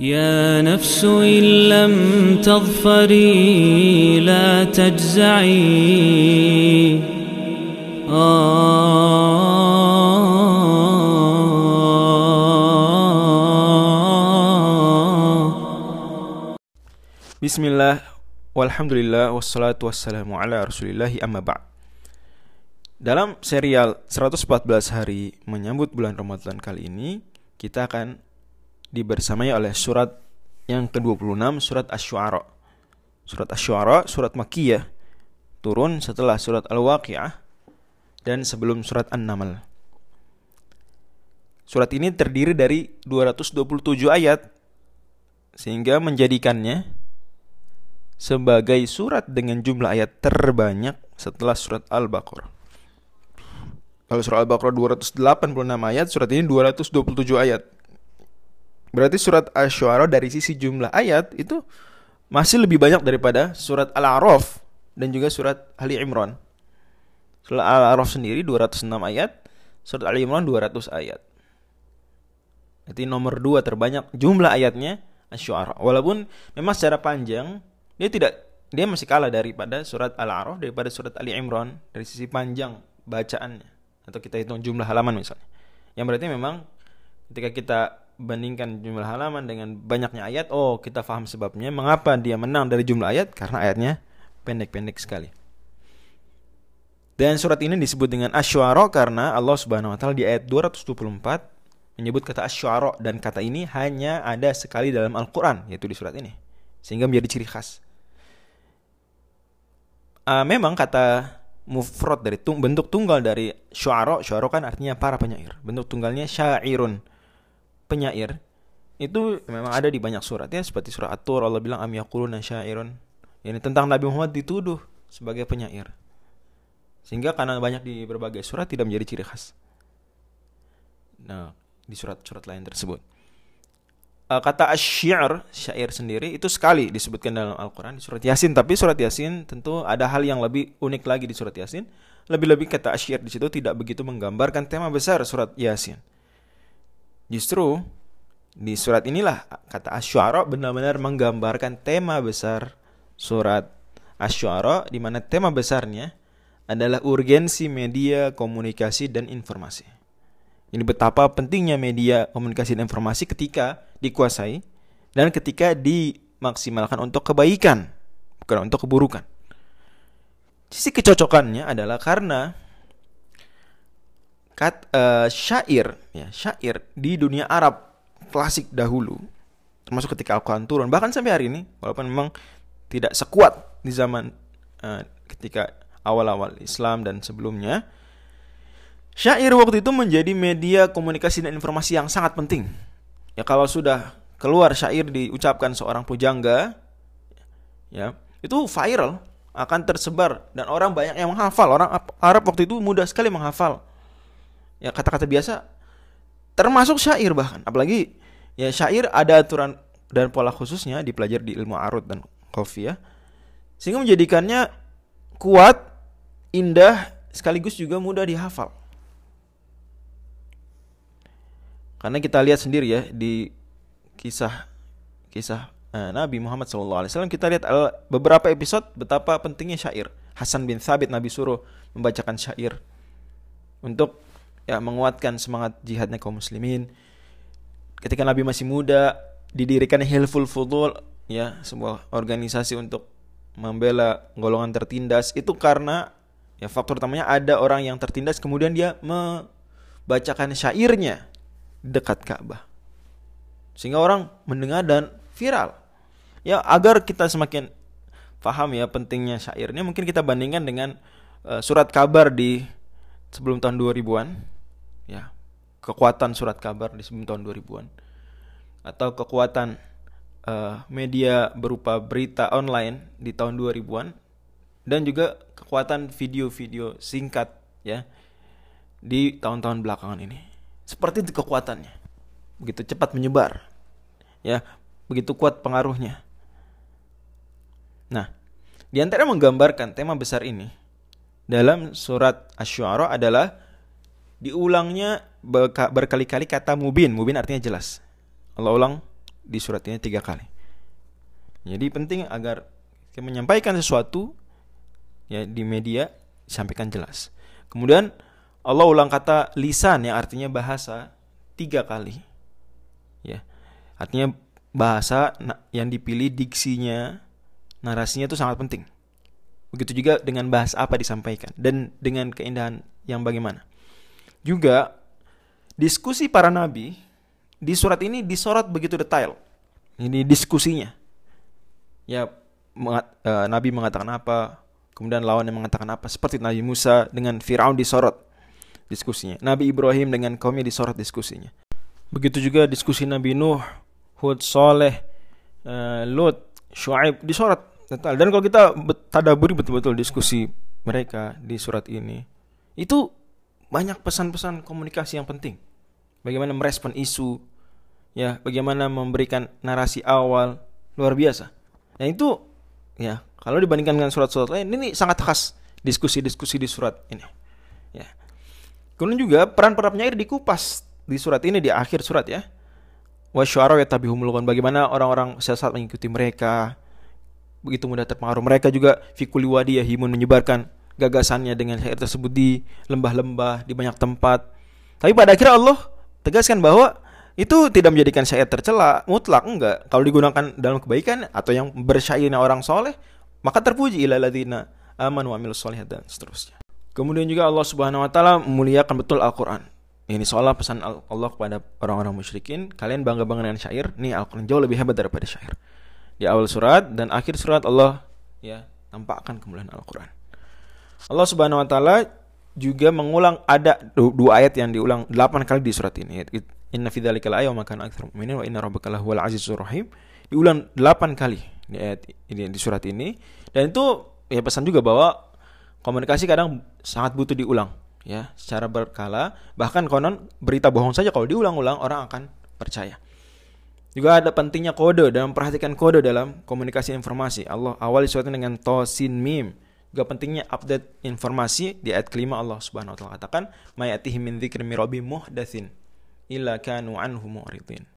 يا نفس إن لم تظفري لا تجزعي Bismillah, walhamdulillah, wassalatu wassalamu ala rasulillahi amma ba' Dalam serial 114 hari menyambut bulan Ramadan kali ini Kita akan dibersamai oleh surat yang ke-26 Surat Ash-Shu'ara Surat Ash-Shu'ara, surat Makiyah Turun setelah surat Al-Waqi'ah Dan sebelum surat An-Naml Surat ini terdiri dari 227 ayat Sehingga menjadikannya sebagai surat dengan jumlah ayat terbanyak setelah surat Al-Baqarah. Kalau surat Al-Baqarah 286 ayat, surat ini 227 ayat. Berarti surat Asy-Syu'ara dari sisi jumlah ayat itu masih lebih banyak daripada surat Al-A'raf dan juga surat Ali Imran. Surat Al-A'raf sendiri 206 ayat, surat Ali Imran 200 ayat. Jadi nomor 2 terbanyak jumlah ayatnya Asy-Syu'ara. Walaupun memang secara panjang dia tidak dia masih kalah daripada surat Al-A'raf daripada surat Ali Imran dari sisi panjang bacaannya atau kita hitung jumlah halaman misalnya. Yang berarti memang ketika kita bandingkan jumlah halaman dengan banyaknya ayat, oh kita paham sebabnya mengapa dia menang dari jumlah ayat karena ayatnya pendek-pendek sekali. Dan surat ini disebut dengan Asy'ara karena Allah Subhanahu wa taala di ayat 224 menyebut kata Asy'ara dan kata ini hanya ada sekali dalam Al-Qur'an yaitu di surat ini. Sehingga menjadi ciri khas uh, memang kata mufrad dari tung, bentuk tunggal dari syuara syuara kan artinya para penyair bentuk tunggalnya syairun penyair itu memang ada di banyak surat ya seperti surah At-Tur Allah bilang am yaquluna syairun. Ini tentang Nabi Muhammad dituduh sebagai penyair. Sehingga karena banyak di berbagai surat tidak menjadi ciri khas. Nah di surat-surat lain tersebut. Uh, kata asyir syair sendiri itu sekali disebutkan dalam Al-Quran di surat Yasin. Tapi surat Yasin tentu ada hal yang lebih unik lagi di surat Yasin. Lebih-lebih kata asyir di situ tidak begitu menggambarkan tema besar surat Yasin justru di surat inilah kata asyara benar-benar menggambarkan tema besar surat asyara di mana tema besarnya adalah urgensi media komunikasi dan informasi ini betapa pentingnya media komunikasi dan informasi ketika dikuasai dan ketika dimaksimalkan untuk kebaikan, bukan untuk keburukan. Sisi kecocokannya adalah karena kat, uh, syair, ya, syair di dunia Arab klasik dahulu, termasuk ketika Al-Quran turun, bahkan sampai hari ini, walaupun memang tidak sekuat di zaman uh, ketika awal-awal Islam dan sebelumnya, Syair waktu itu menjadi media komunikasi dan informasi yang sangat penting. Ya kalau sudah keluar syair diucapkan seorang pujangga, ya itu viral akan tersebar dan orang banyak yang menghafal. Orang Arab waktu itu mudah sekali menghafal. Ya kata-kata biasa termasuk syair bahkan. Apalagi ya syair ada aturan dan pola khususnya dipelajari di ilmu arut dan ya sehingga menjadikannya kuat, indah sekaligus juga mudah dihafal. Karena kita lihat sendiri ya di kisah kisah uh, Nabi Muhammad SAW kita lihat uh, beberapa episode betapa pentingnya syair. Hasan bin Thabit Nabi suruh membacakan syair untuk ya menguatkan semangat jihadnya kaum muslimin. Ketika Nabi masih muda didirikan Hilful Fudul ya sebuah organisasi untuk membela golongan tertindas itu karena ya faktor utamanya ada orang yang tertindas kemudian dia membacakan syairnya dekat Ka'bah. Sehingga orang mendengar dan viral. Ya, agar kita semakin paham ya pentingnya syair ini mungkin kita bandingkan dengan uh, surat kabar di sebelum tahun 2000-an. Ya, kekuatan surat kabar di sebelum tahun 2000-an. Atau kekuatan uh, media berupa berita online di tahun 2000-an dan juga kekuatan video-video singkat ya di tahun-tahun belakangan ini. Seperti itu kekuatannya. Begitu cepat menyebar. Ya, begitu kuat pengaruhnya. Nah, di antara menggambarkan tema besar ini dalam surat Asy-Syu'ara adalah diulangnya berkali-kali kata mubin. Mubin artinya jelas. Allah ulang di surat ini tiga kali. Jadi penting agar kita menyampaikan sesuatu ya di media disampaikan jelas. Kemudian Allah ulang kata lisan yang artinya bahasa tiga kali. Ya. Artinya bahasa yang dipilih diksinya, narasinya itu sangat penting. Begitu juga dengan bahasa apa disampaikan dan dengan keindahan yang bagaimana. Juga diskusi para nabi di surat ini disorot begitu detail. Ini diskusinya. Ya mengat, uh, Nabi mengatakan apa, kemudian lawannya mengatakan apa. Seperti Nabi Musa dengan Firaun disorot diskusinya. Nabi Ibrahim dengan kaumnya disorot diskusinya. Begitu juga diskusi Nabi Nuh, Hud, Soleh, uh, Lut, Shu'aib disorot detail. Dan kalau kita tadaburi betul-betul diskusi mereka di surat ini, itu banyak pesan-pesan komunikasi yang penting. Bagaimana merespon isu, ya, bagaimana memberikan narasi awal luar biasa. Nah itu, ya, kalau dibandingkan dengan surat-surat lain, ini sangat khas diskusi-diskusi di surat ini. Ya. Kemudian juga peran-peran penyair dikupas di surat ini di akhir surat ya. Wasyara ya tabihumulun bagaimana orang-orang sesat mengikuti mereka begitu mudah terpengaruh. Mereka juga fikuli wadi himun menyebarkan gagasannya dengan syair tersebut di lembah-lembah, di banyak tempat. Tapi pada akhirnya Allah tegaskan bahwa itu tidak menjadikan syair tercela mutlak enggak kalau digunakan dalam kebaikan atau yang bersyairnya orang soleh maka terpuji ilaladina aman wa amilus dan seterusnya Kemudian juga Allah Subhanahu wa taala memuliakan betul Al-Qur'an. Ini seolah pesan Allah kepada orang-orang musyrikin, kalian bangga-bangga dengan syair, nih Al-Qur'an jauh lebih hebat daripada syair. Di awal surat dan akhir surat Allah ya tampakkan kemuliaan Al-Qur'an. Allah Subhanahu wa taala juga mengulang ada dua ayat yang diulang delapan kali di surat ini. Inna fi dzalikal ayat wa kana aktsarul mu'minin wa inna rabbaka lahuwal azizur rahim. Diulang delapan kali di ayat ini di surat ini. Dan itu ya pesan juga bahwa komunikasi kadang sangat butuh diulang ya secara berkala. Bahkan konon berita bohong saja kalau diulang-ulang orang akan percaya. Juga ada pentingnya kode dan memperhatikan kode dalam komunikasi informasi. Allah awali suatu dengan tosin mim juga pentingnya update informasi di ayat kelima Allah Subhanahu wa taala katakan mayatihi min dzikri muhdatsin illa kanu anhu mu'ridin